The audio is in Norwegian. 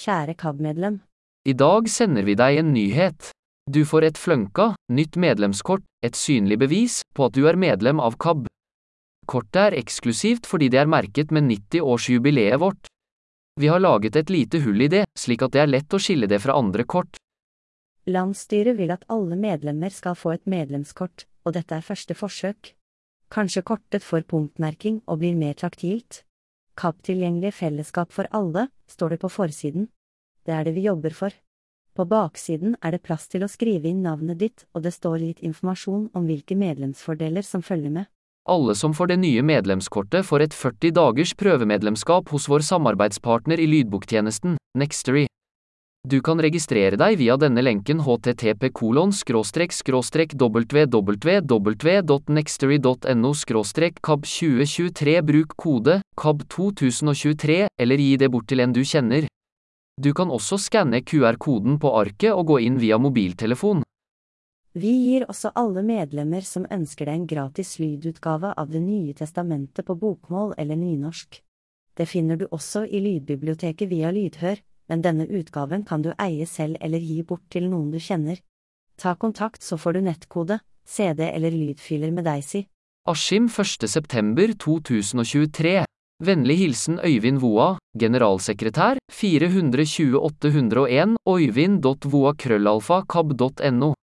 Kjære KAB-medlem. I dag sender vi deg en nyhet. Du får et flønka, nytt medlemskort, et synlig bevis på at du er medlem av KAB. Kortet er eksklusivt fordi det er merket med 90-årsjubileet vårt. Vi har laget et lite hull i det, slik at det er lett å skille det fra andre kort. Landsstyret vil at alle medlemmer skal få et medlemskort, og dette er første forsøk. Kanskje kortet får punktmerking og blir mer taktilt? KAB-tilgjengelig fellesskap for alle, står det på forsiden. Det er det vi jobber for. På baksiden er det plass til å skrive inn navnet ditt, og det står litt informasjon om hvilke medlemsfordeler som følger med. Alle som får det nye medlemskortet får et 40 dagers prøvemedlemskap hos vår samarbeidspartner i lydboktjenesten, Nextory. Du kan registrere deg via denne lenken http kolon skråstrek skråstrek www.nextory.no skråstrek kab 2023 bruk kode kab 2023 eller gi det bort til en du kjenner. Du kan også skanne QR-koden på arket og gå inn via mobiltelefon. Vi gir også alle medlemmer som ønsker det en gratis lydutgave av Det nye testamentet på bokmål eller nynorsk. Det finner du også i lydbiblioteket via Lydhør, men denne utgaven kan du eie selv eller gi bort til noen du kjenner. Ta kontakt så får du nettkode, CD eller lydfiler med si. Askim 1.9.2023 Vennlig hilsen Øyvind Voa, generalsekretær, 420 801, øyvind.voa krøllalfa kab.no.